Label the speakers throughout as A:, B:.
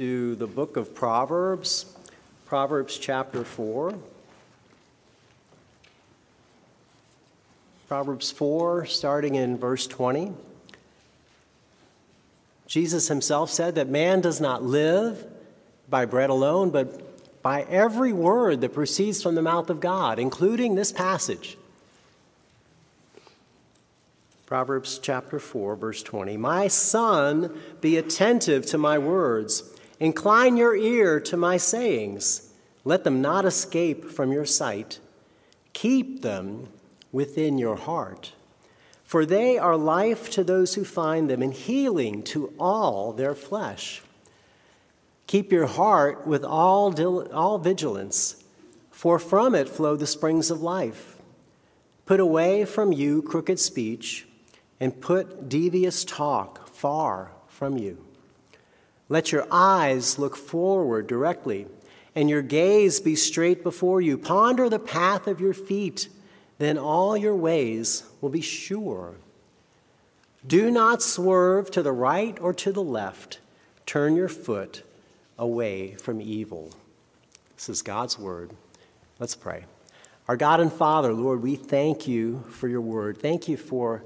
A: to the book of Proverbs, Proverbs chapter 4. Proverbs 4, starting in verse 20. Jesus himself said that man does not live by bread alone, but by every word that proceeds from the mouth of God, including this passage. Proverbs chapter 4, verse 20. My son, be attentive to my words Incline your ear to my sayings. Let them not escape from your sight. Keep them within your heart. For they are life to those who find them and healing to all their flesh. Keep your heart with all, all vigilance, for from it flow the springs of life. Put away from you crooked speech, and put devious talk far from you. Let your eyes look forward directly, and your gaze be straight before you. Ponder the path of your feet, then all your ways will be sure. Do not swerve to the right or to the left. Turn your foot away from evil. This is God's word. Let's pray. Our God and Father, Lord, we thank you for your word. Thank you for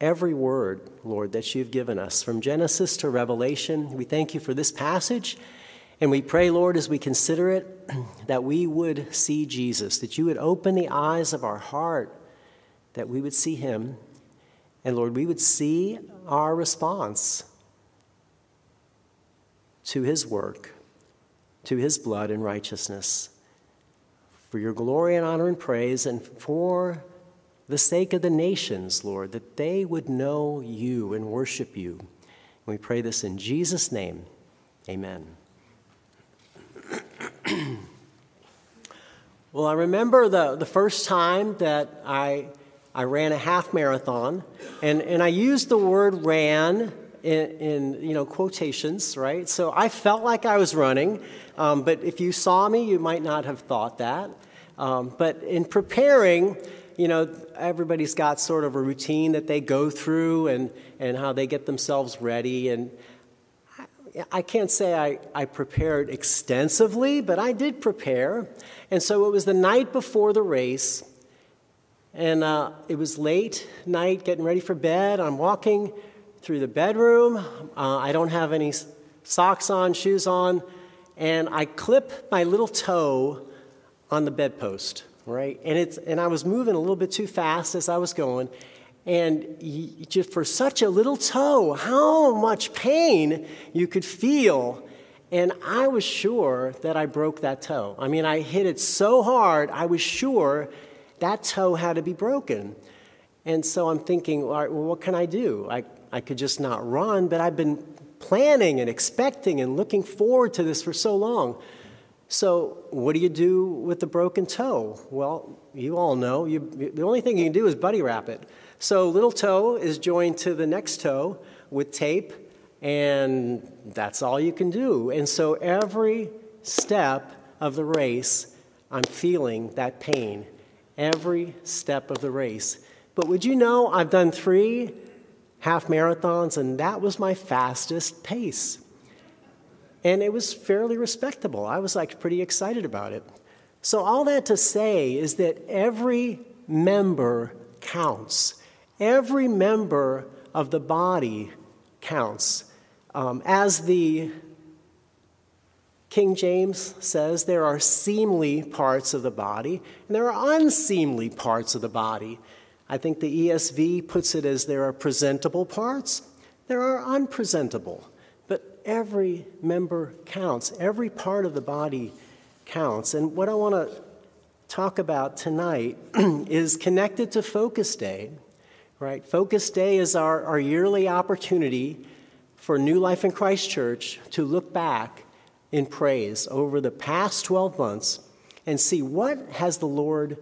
A: every word, Lord, that you've given us from Genesis to Revelation. We thank you for this passage. And we pray, Lord, as we consider it, that we would see Jesus, that you would open the eyes of our heart, that we would see him. And Lord, we would see our response to his work, to his blood and righteousness. For your glory and honor and praise, and for the sake of the nations, Lord, that they would know you and worship you. And we pray this in Jesus' name. Amen. well, I remember the, the first time that I, I ran a half marathon, and, and I used the word ran in, in, you know quotations, right? So I felt like I was running, um, but if you saw me, you might not have thought that. Um, but in preparing, you know, everybody's got sort of a routine that they go through and, and how they get themselves ready. And I, I can't say I, I prepared extensively, but I did prepare. And so it was the night before the race, and uh, it was late night, getting ready for bed. I'm walking through the bedroom. Uh, I don't have any socks on, shoes on, and I clip my little toe on the bedpost right? And, it's, and I was moving a little bit too fast as I was going. And just for such a little toe, how much pain you could feel. And I was sure that I broke that toe. I mean, I hit it so hard, I was sure that toe had to be broken. And so I'm thinking, all right, well, what can I do? I, I could just not run, but I've been planning and expecting and looking forward to this for so long. So, what do you do with the broken toe? Well, you all know. You, the only thing you can do is buddy wrap it. So, little toe is joined to the next toe with tape, and that's all you can do. And so, every step of the race, I'm feeling that pain. Every step of the race. But would you know, I've done three half marathons, and that was my fastest pace. And it was fairly respectable. I was like pretty excited about it. So, all that to say is that every member counts. Every member of the body counts. Um, as the King James says, there are seemly parts of the body and there are unseemly parts of the body. I think the ESV puts it as there are presentable parts, there are unpresentable every member counts, every part of the body counts. And what I want to talk about tonight is connected to Focus Day, right? Focus Day is our, our yearly opportunity for New Life in Christ Church to look back in praise over the past 12 months and see what has the Lord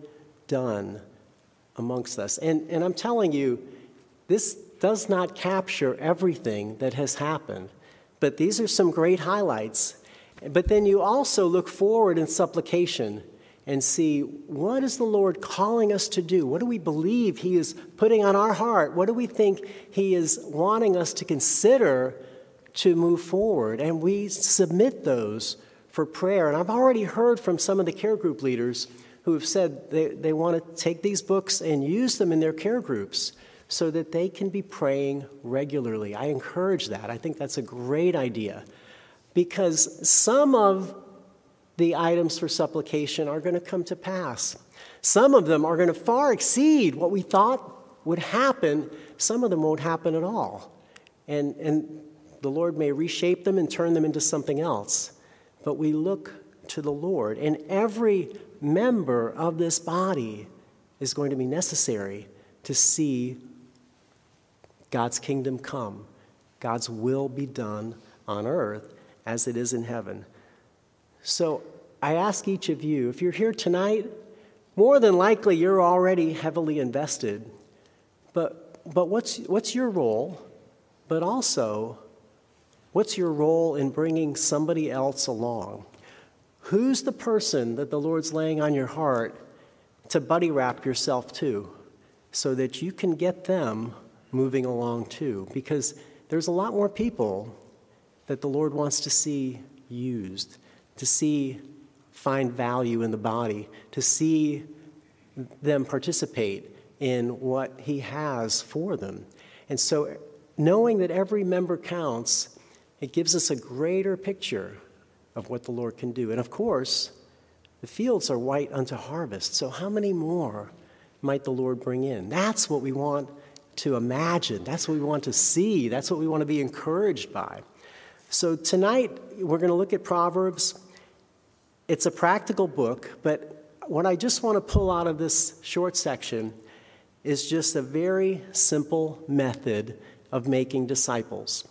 A: done amongst us. And, and I'm telling you, this does not capture everything that has happened. But these are some great highlights. But then you also look forward in supplication and see what is the Lord calling us to do? What do we believe He is putting on our heart? What do we think He is wanting us to consider to move forward, and we submit those for prayer. And I've already heard from some of the care group leaders who have said they, they want to take these books and use them in their care groups so that they can be praying regularly. I encourage that. I think that's a great idea because some of the items for supplication are going to come to pass. Some of them are going to far exceed what we thought would happen. Some of them won't happen at all. And, and the Lord may reshape them and turn them into something else. But we look to the Lord, and every member of this body is going to be necessary to see God's kingdom come, God's will be done on earth as it is in heaven. So I ask each of you if you're here tonight, more than likely you're already heavily invested. But, but what's, what's your role? But also, what's your role in bringing somebody else along? Who's the person that the Lord's laying on your heart to buddy wrap yourself to so that you can get them moving along too? Because there's a lot more people that the Lord wants to see used, to see find value in the body, to see them participate in what He has for them. And so, knowing that every member counts, it gives us a greater picture of what the Lord can do. And of course, the fields are white unto harvest. So, how many more might the Lord bring in? That's what we want to imagine. That's what we want to see. That's what we want to be encouraged by. So, tonight we're going to look at Proverbs. It's a practical book, but what I just want to pull out of this short section is just a very simple method of making disciples.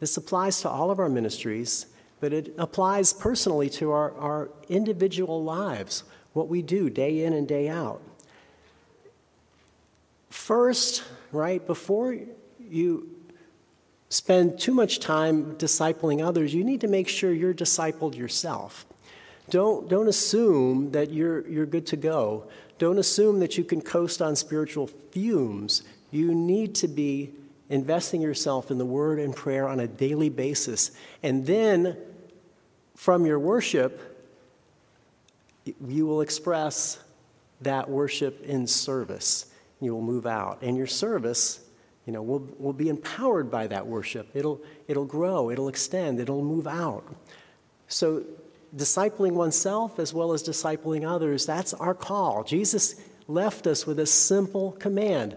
A: This applies to all of our ministries but it applies personally to our, our individual lives, what we do day in and day out. First, right, before you spend too much time discipling others, you need to make sure you're discipled yourself. Don't, don't assume that you're, you're good to go. Don't assume that you can coast on spiritual fumes. You need to be investing yourself in the word and prayer on a daily basis. And then from your worship, you will express that worship in service. You will move out. And your service, you know, will, will be empowered by that worship. It'll, it'll grow, it'll extend, it'll move out. So, discipling oneself as well as discipling others, that's our call. Jesus left us with a simple command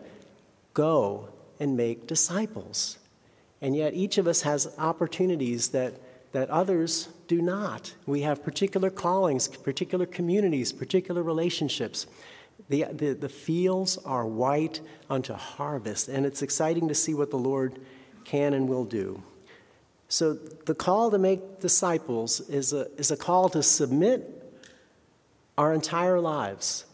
A: go and make disciples. And yet, each of us has opportunities that that others do not. We have particular callings, particular communities, particular relationships. The, the, the fields are white unto harvest, and it's exciting to see what the Lord can and will do. So, the call to make disciples is a, is a call to submit our entire lives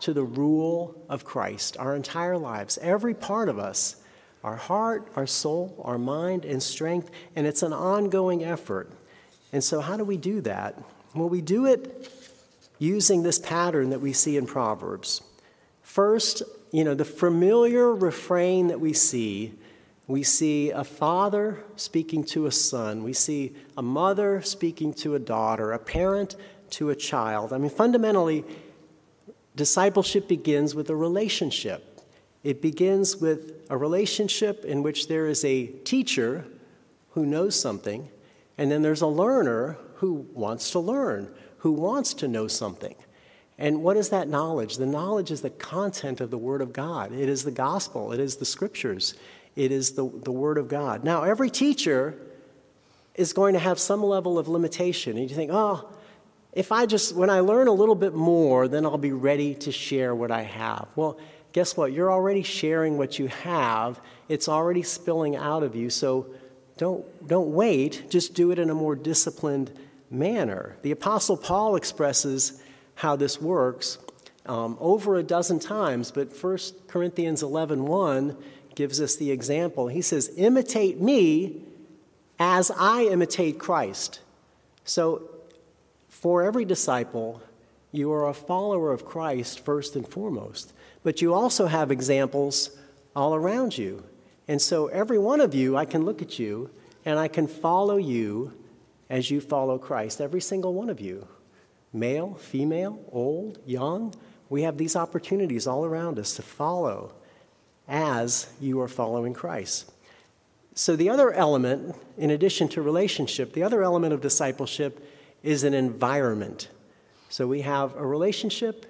A: to the rule of Christ, our entire lives, every part of us our heart, our soul, our mind, and strength, and it's an ongoing effort. And so, how do we do that? Well, we do it using this pattern that we see in Proverbs. First, you know, the familiar refrain that we see we see a father speaking to a son, we see a mother speaking to a daughter, a parent to a child. I mean, fundamentally, discipleship begins with a relationship. It begins with a relationship in which there is a teacher who knows something, and then there's a learner who wants to learn, who wants to know something. And what is that knowledge? The knowledge is the content of the Word of God. It is the gospel, it is the scriptures, it is the, the Word of God. Now, every teacher is going to have some level of limitation. And you think, oh, if I just, when I learn a little bit more, then I'll be ready to share what I have. Well, guess what? You're already sharing what you have, it's already spilling out of you. So don't, don't wait, just do it in a more disciplined manner. The Apostle Paul expresses how this works um, over a dozen times, but 1 Corinthians 11 1 gives us the example. He says, Imitate me as I imitate Christ. So, for every disciple, you are a follower of Christ first and foremost but you also have examples all around you. And so every one of you, I can look at you and I can follow you as you follow Christ, every single one of you. Male, female, old, young, we have these opportunities all around us to follow as you are following Christ. So, the other element, in addition to relationship, the other element of discipleship is an environment. So, we have a relationship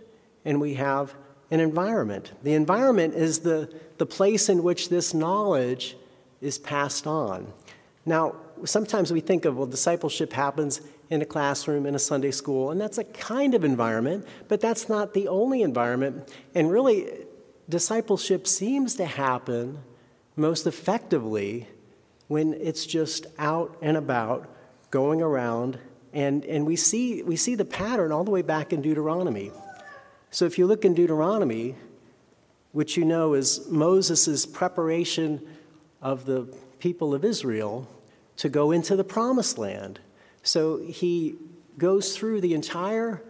A: and we have an environment. The environment is the, the place in which this knowledge is passed on. Now, sometimes we think of, well, discipleship happens in a classroom, in a Sunday school, and that's a kind of environment, but that's not the only environment. And really, discipleship seems to happen most effectively when it's just out and about, going around, and, and we, see, we see the pattern all the way back in Deuteronomy. So if you look in Deuteronomy, which you know is Moses' preparation of the people of Israel to go into the promised land. So he goes through the entire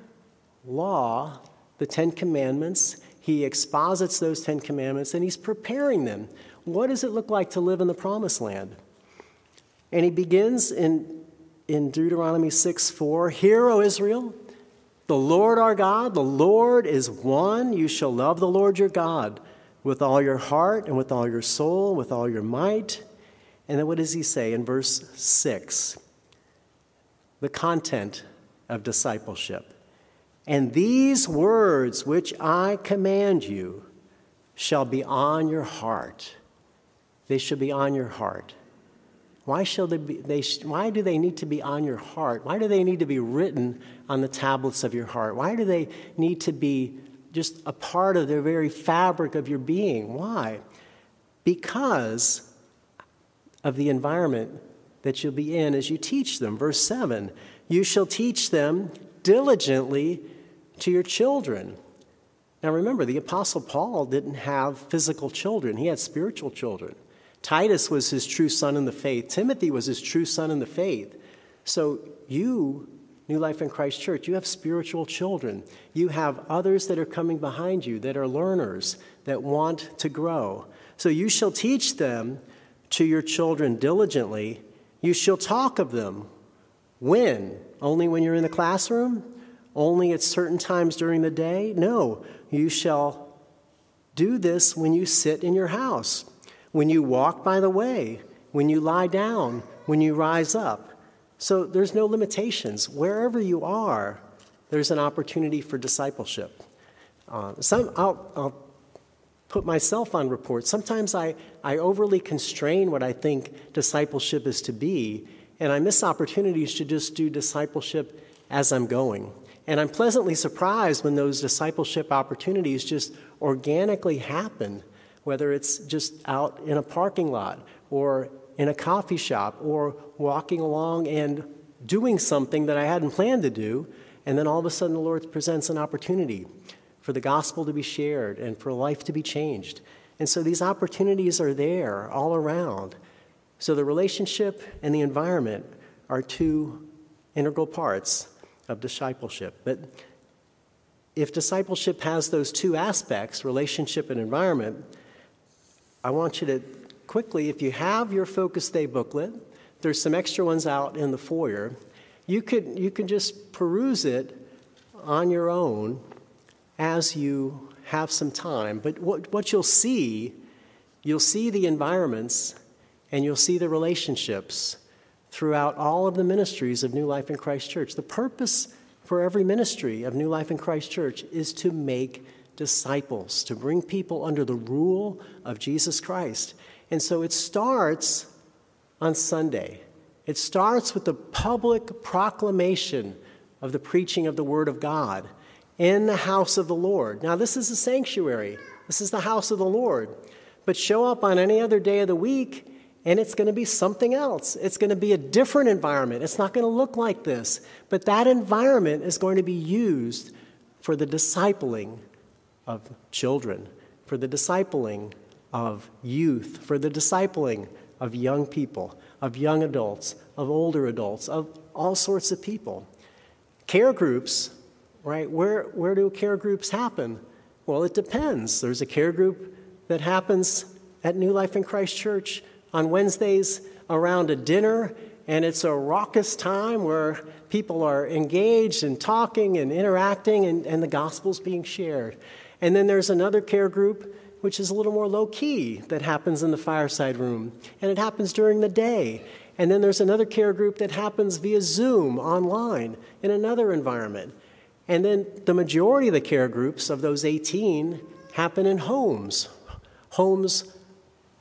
A: law, the Ten Commandments. He exposits those Ten Commandments and he's preparing them. What does it look like to live in the promised land? And he begins in, in Deuteronomy 6 4 Hear, O Israel, the Lord our God, the Lord is one. You shall love the Lord your God with all your heart and with all your soul, with all your might. And then what does he say in verse 6? The content of discipleship. And these words which I command you shall be on your heart. They shall be on your heart. Why, shall they be, they, why do they need to be on your heart? Why do they need to be written on the tablets of your heart? Why do they need to be just a part of the very fabric of your being? Why? Because of the environment that you'll be in as you teach them. Verse 7 You shall teach them diligently to your children. Now remember, the Apostle Paul didn't have physical children, he had spiritual children. Titus was his true son in the faith. Timothy was his true son in the faith. So you, New Life in Christ Church, you have spiritual children. You have others that are coming behind you that are learners that want to grow. So you shall teach them to your children diligently. You shall talk of them. When? Only when you're in the classroom? Only at certain times during the day? No, you shall do this when you sit in your house when you walk by the way, when you lie down, when you rise up. So there's no limitations. Wherever you are, there's an opportunity for discipleship. Uh, some, I'll, I'll put myself on report. Sometimes I, I overly constrain what I think discipleship is to be, and I miss opportunities to just do discipleship as I'm going. And I'm pleasantly surprised when those discipleship opportunities just organically happen whether it's just out in a parking lot or in a coffee shop or walking along and doing something that I hadn't planned to do, and then all of a sudden the Lord presents an opportunity for the gospel to be shared and for life to be changed. And so these opportunities are there all around. So the relationship and the environment are two integral parts of discipleship. But if discipleship has those two aspects, relationship and environment, I want you to quickly, if you have your Focus Day booklet, there's some extra ones out in the foyer. You could, you can just peruse it on your own as you have some time. But what, what you'll see, you'll see the environments and you'll see the relationships throughout all of the ministries of New Life in Christ Church. The purpose for every ministry of New Life in Christ Church is to make disciples, to bring people under the rule of Jesus Christ. And so it starts on Sunday. It starts with the public proclamation of the preaching of the Word of God in the house of the Lord. Now, this is a sanctuary, this is the house of the Lord. But show up on any other day of the week, and it's going to be something else. It's going to be a different environment. It's not going to look like this. But that environment is going to be used for the discipling of children, for the discipling of youth, for the discipling of young people, of young adults, of older adults, of all sorts of people. Care groups, right? Where, where do care groups happen? Well, it depends. There's a care group that happens at New Life in Christ Church on Wednesdays around a dinner and it's a raucous time where people are engaged and talking and interacting and, and the gospel's being shared. And then there's another care group which is a little more low key that happens in the fireside room and it happens during the day. And then there's another care group that happens via Zoom online in another environment. And then the majority of the care groups of those 18 happen in homes. Homes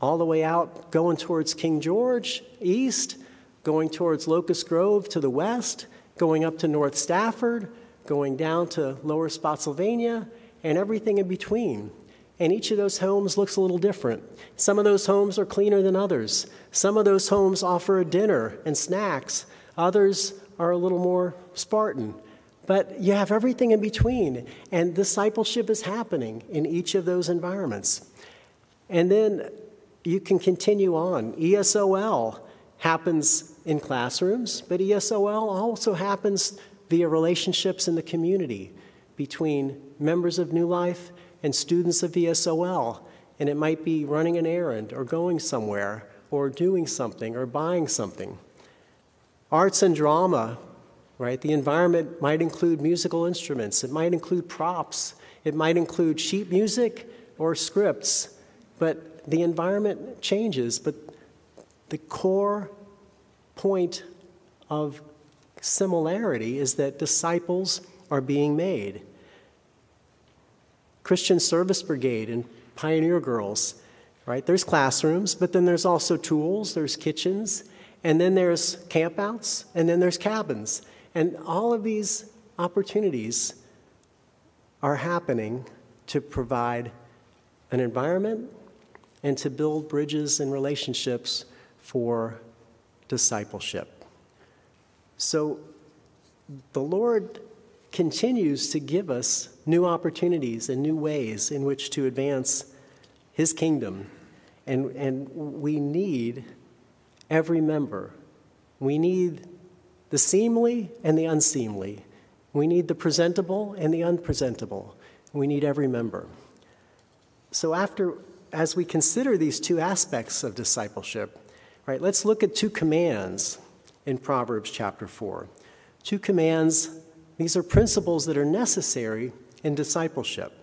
A: all the way out going towards King George east, going towards Locust Grove to the west, going up to North Stafford, going down to Lower Spotsylvania, and everything in between. And each of those homes looks a little different. Some of those homes are cleaner than others. Some of those homes offer a dinner and snacks. Others are a little more Spartan. But you have everything in between. And discipleship is happening in each of those environments. And then you can continue on. ESOL happens in classrooms, but ESOL also happens via relationships in the community between members of New Life and students of ESOL. And it might be running an errand or going somewhere or doing something or buying something. Arts and drama, right? The environment might include musical instruments, it might include props, it might include sheet music or scripts, but the environment changes. But the core point of similarity is that disciples are being made. Christian Service Brigade and Pioneer Girls, right? There's classrooms, but then there's also tools, there's kitchens, and then there's campouts, and then there's cabins. And all of these opportunities are happening to provide an environment and to build bridges and relationships for discipleship. So the Lord continues to give us new opportunities and new ways in which to advance His kingdom. And, and we need every member. We need the seemly and the unseemly. We need the presentable and the unpresentable. We need every member. So, after, as we consider these two aspects of discipleship, right, let's look at two commands in Proverbs chapter 4. Two commands these are principles that are necessary in discipleship.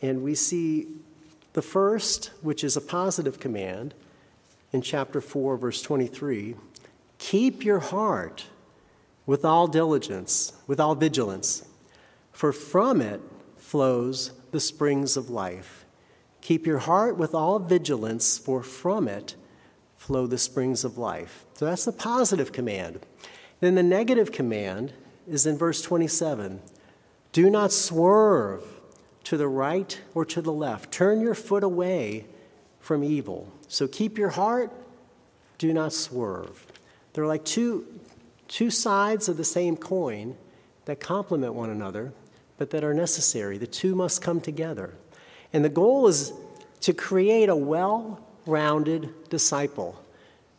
A: And we see the first, which is a positive command, in chapter 4, verse 23 keep your heart with all diligence, with all vigilance, for from it flows the springs of life. Keep your heart with all vigilance, for from it flow the springs of life. So that's the positive command. Then the negative command is in verse 27 Do not swerve to the right or to the left, turn your foot away from evil. So keep your heart, do not swerve. They're like two, two sides of the same coin that complement one another, but that are necessary. The two must come together. And the goal is to create a well rounded disciple,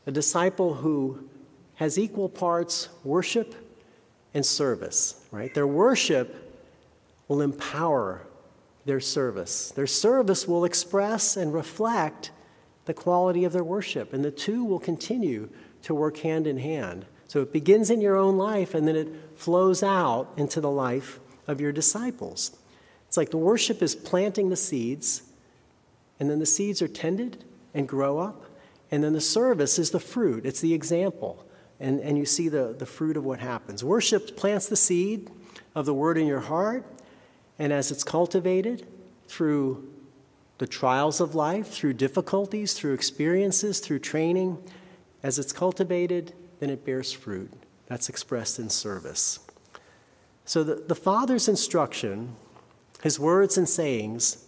A: a disciple who has equal parts worship and service, right? Their worship will empower their service. Their service will express and reflect the quality of their worship, and the two will continue to work hand in hand. So it begins in your own life and then it flows out into the life of your disciples. It's like the worship is planting the seeds, and then the seeds are tended and grow up, and then the service is the fruit, it's the example and, and you see the, the fruit of what happens. Worship plants the seed of the word in your heart, and as it's cultivated through the trials of life, through difficulties, through experiences, through training, as it's cultivated, then it bears fruit. That's expressed in service. So the, the Father's instruction, his words and sayings,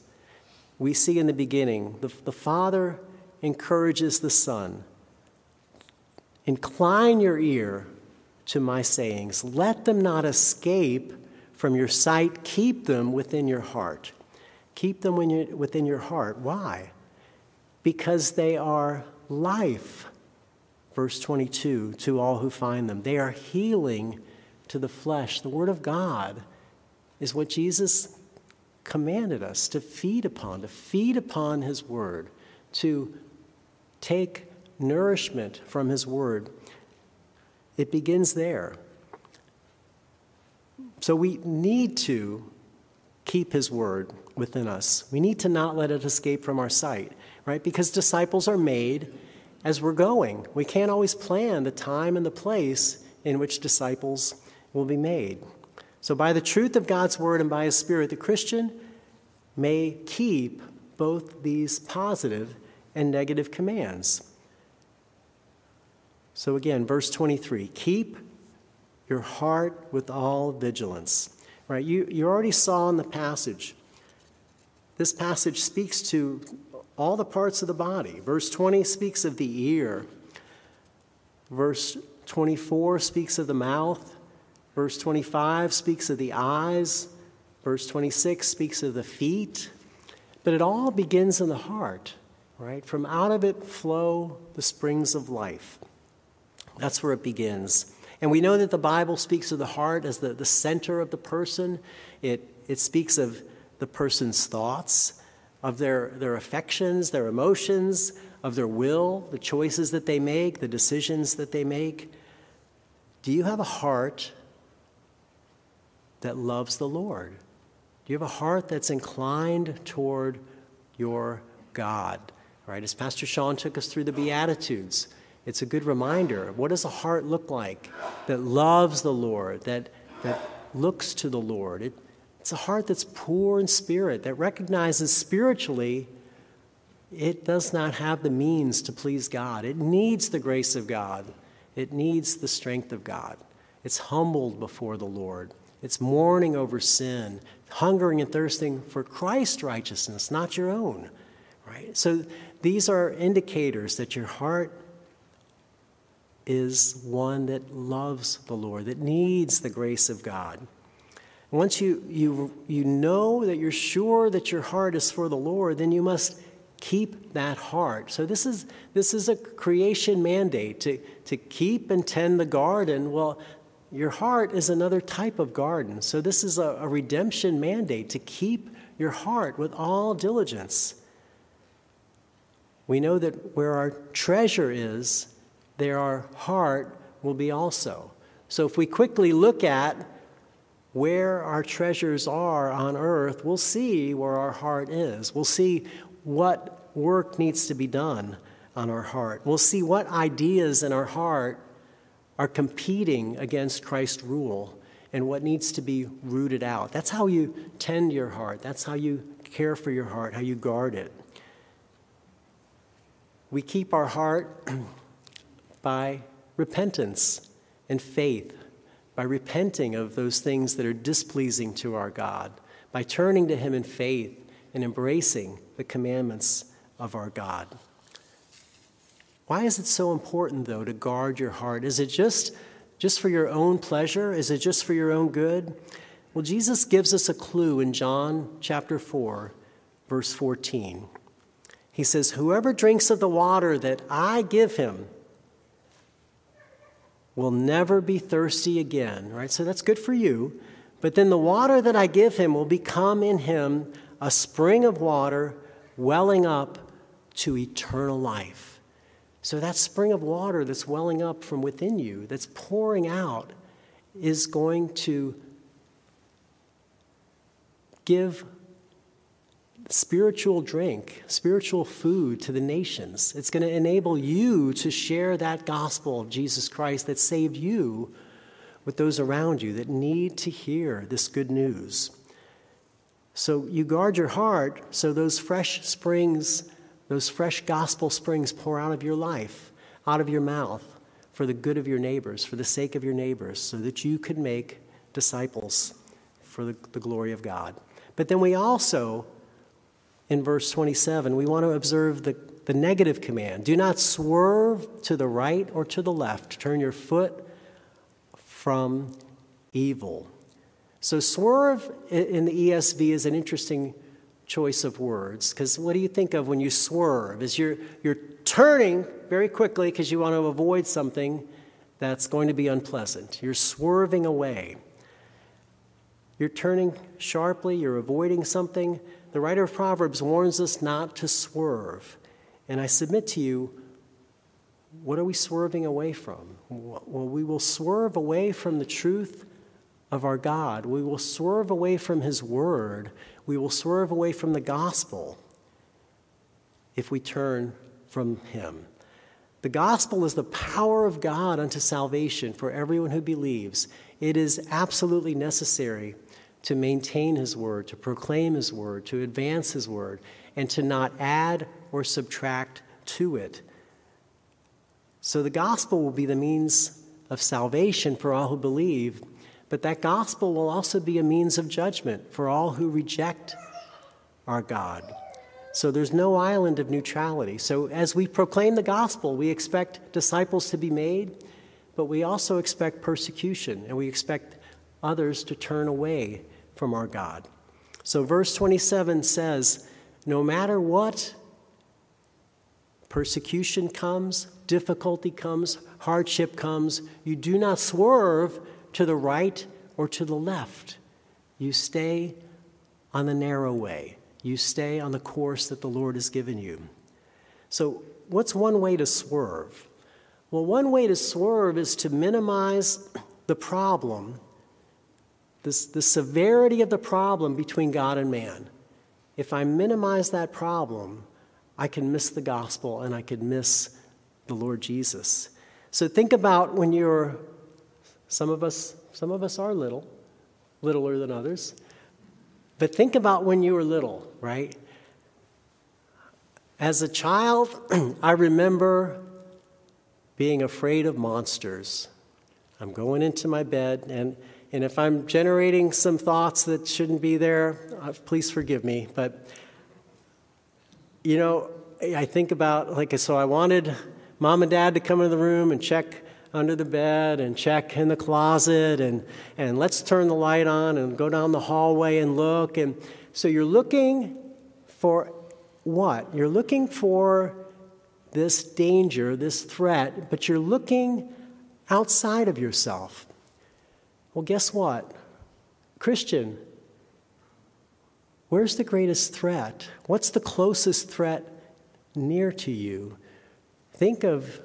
A: we see in the beginning. The, the Father encourages the Son Incline your ear to my sayings. Let them not escape from your sight. Keep them within your heart. Keep them within your heart. Why? Because they are life. Verse 22 to all who find them. They are healing to the flesh. The Word of God is what Jesus commanded us to feed upon, to feed upon His Word, to take nourishment from His Word, it begins there. So we need to keep His Word within us. We need to not let it escape from our sight, right? Because disciples are made as we're going. We can't always plan the time and the place in which disciples will be made. So, by the truth of God's Word and by His Spirit, the Christian may keep both these positive and negative commands. So, again, verse 23 keep your heart with all vigilance. Right? You, you already saw in the passage. This passage speaks to all the parts of the body. Verse 20 speaks of the ear. Verse 24 speaks of the mouth. Verse 25 speaks of the eyes. Verse 26 speaks of the feet. But it all begins in the heart, right? From out of it flow the springs of life. That's where it begins. And we know that the Bible speaks of the heart as the, the center of the person. It, it speaks of the person's thoughts, of their, their affections, their emotions, of their will, the choices that they make, the decisions that they make. Do you have a heart that loves the Lord? Do you have a heart that's inclined toward your God? Right? As Pastor Sean took us through the Beatitudes, it's a good reminder. What does a heart look like that loves the Lord, that, that looks to the Lord? It, it's a heart that's poor in spirit, that recognizes spiritually it does not have the means to please God. It needs the grace of God, it needs the strength of God. It's humbled before the Lord. It's mourning over sin, hungering and thirsting for Christ's righteousness, not your own. Right? So these are indicators that your heart is one that loves the Lord, that needs the grace of God. Once you, you, you know that you're sure that your heart is for the Lord, then you must keep that heart. So this is, this is a creation mandate to, to keep and tend the garden. Well, your heart is another type of garden. So this is a, a redemption mandate to keep your heart with all diligence. We know that where our treasure is, there our heart will be also. So if we quickly look at where our treasures are on earth, we'll see where our heart is. We'll see what work needs to be done on our heart. We'll see what ideas in our heart are competing against Christ's rule and what needs to be rooted out. That's how you tend your heart. That's how you care for your heart, how you guard it. We keep our heart by repentance and faith, by repenting of those things that are displeasing to our God, by turning to Him in faith and embracing the commandments of our God. Why is it so important, though, to guard your heart? Is it just, just for your own pleasure? Is it just for your own good? Well, Jesus gives us a clue in John chapter 4, verse 14. He says, Whoever drinks of the water that I give him, will never be thirsty again, right? So that's good for you. But then the water that I give him will become in him a spring of water welling up to eternal life. So that spring of water that's welling up from within you, that's pouring out, is going to give spiritual drink, spiritual food to the nations. It's going to enable you to share that gospel of Jesus Christ that saved you with those around you that need to hear this good news. So you guard your heart so those fresh springs, those fresh gospel springs pour out of your life, out of your mouth, for the good of your neighbors, for the sake of your neighbors, so that you could make disciples for the, the glory of God. But then we also in verse 27, we want to observe the, the negative command do not swerve to the right or to the left, turn your foot from evil. So, swerve in the ESV is an interesting choice of words because what do you think of when you swerve? Is you're, you're turning very quickly because you want to avoid something that's going to be unpleasant. You're swerving away. You're turning sharply, you're avoiding something the writer of Proverbs warns us not to swerve. And I submit to you, what are we swerving away from? Well, we will swerve away from the truth of our God. We will swerve away from His Word. We will swerve away from the gospel if we turn from Him. The gospel is the power of God unto salvation for everyone who believes. It is absolutely necessary to maintain His Word, to proclaim His Word, to advance His Word, and to not add or subtract to it. So the gospel will be the means of salvation for all who believe, but that gospel will also be a means of judgment for all who reject our God. So there's no island of neutrality. So as we proclaim the gospel, we expect disciples to be made, but we also expect persecution, and we expect others to turn away from our God. So verse 27 says, No matter what persecution comes, difficulty comes, hardship comes, you do not swerve to the right or to the left. You stay on the narrow way. You stay on the course that the Lord has given you. So, what's one way to swerve? Well, one way to swerve is to minimize the problem, this, the severity of the problem between God and man. If I minimize that problem, I can miss the gospel and I could miss the Lord Jesus. So think about when you're, some of us, some of us are little, littler than others. But think about when you were little, right? As a child, I remember being afraid of monsters. I'm going into my bed, and, and if I'm generating some thoughts that shouldn't be there, uh, please forgive me. But, you know, I think about, like, so I wanted mom and dad to come into the room and check under the bed and check in the closet and, and let's turn the light on and go down the hallway and look. And so you're looking for what? You're looking for this danger, this threat, but you're looking outside of yourself. Well, guess what? Christian, where's the greatest threat? What's the closest threat near to you? Think of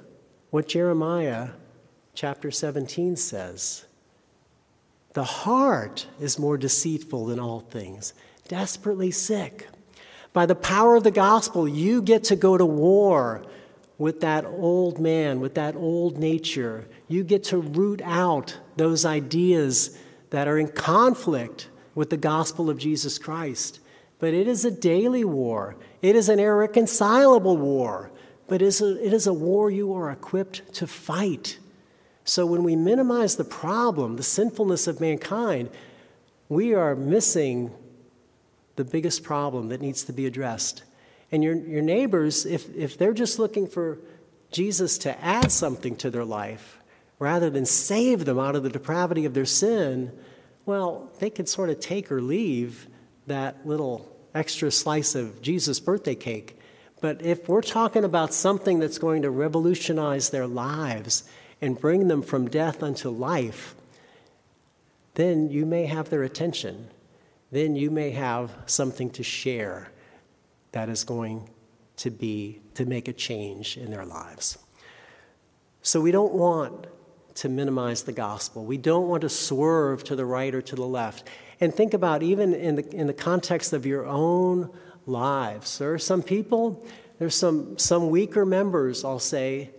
A: what Jeremiah chapter 17 says. The heart is more deceitful than all things, desperately sick. By the power of the gospel, you get to go to war with that old man, with that old nature. You get to root out those ideas that are in conflict with the gospel of Jesus Christ. But it is a daily war, it is an irreconcilable war, but it is a, it is a war you are equipped to fight. So when we minimize the problem, the sinfulness of mankind, we are missing the biggest problem that needs to be addressed. And your, your neighbors, if, if they're just looking for Jesus to add something to their life rather than save them out of the depravity of their sin, well, they can sort of take or leave that little extra slice of Jesus' birthday cake. But if we're talking about something that's going to revolutionize their lives and bring them from death unto life, then you may have their attention. Then you may have something to share that is going to be to make a change in their lives. So we don't want to minimize the gospel. We don't want to swerve to the right or to the left. And think about even in the, in the context of your own lives. There are some people, there's some, some weaker members, I'll say,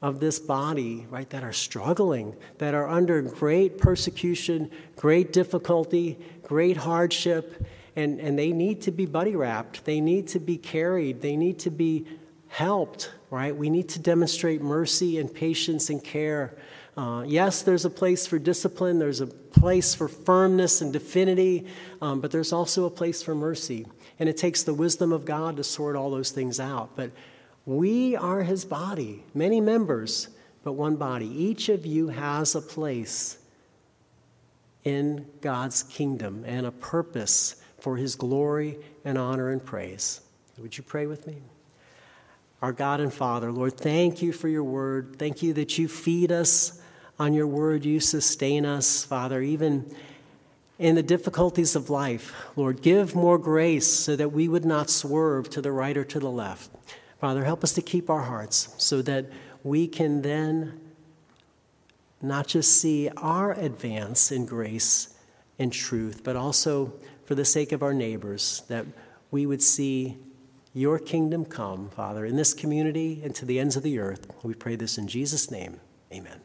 A: of this body, right, that are struggling, that are under great persecution, great difficulty, great hardship, and, and they need to be buddy wrapped. They need to be carried. They need to be helped, right? We need to demonstrate mercy and patience and care. Uh, yes, there's a place for discipline, there's a place for firmness and definity, um, but there's also a place for mercy. And it takes the wisdom of God to sort all those things out. But we are his body, many members, but one body. Each of you has a place in God's kingdom and a purpose for his glory and honor and praise. Would you pray with me? Our God and Father, Lord, thank you for your word. Thank you that you feed us on your word. You sustain us, Father, even in the difficulties of life. Lord, give more grace so that we would not swerve to the right or to the left Father, help us to keep our hearts so that we can then not just see our advance in grace and truth, but also for the sake of our neighbors, that we would see your kingdom come, Father, in this community and to the ends of the earth. We pray this in Jesus' name. Amen.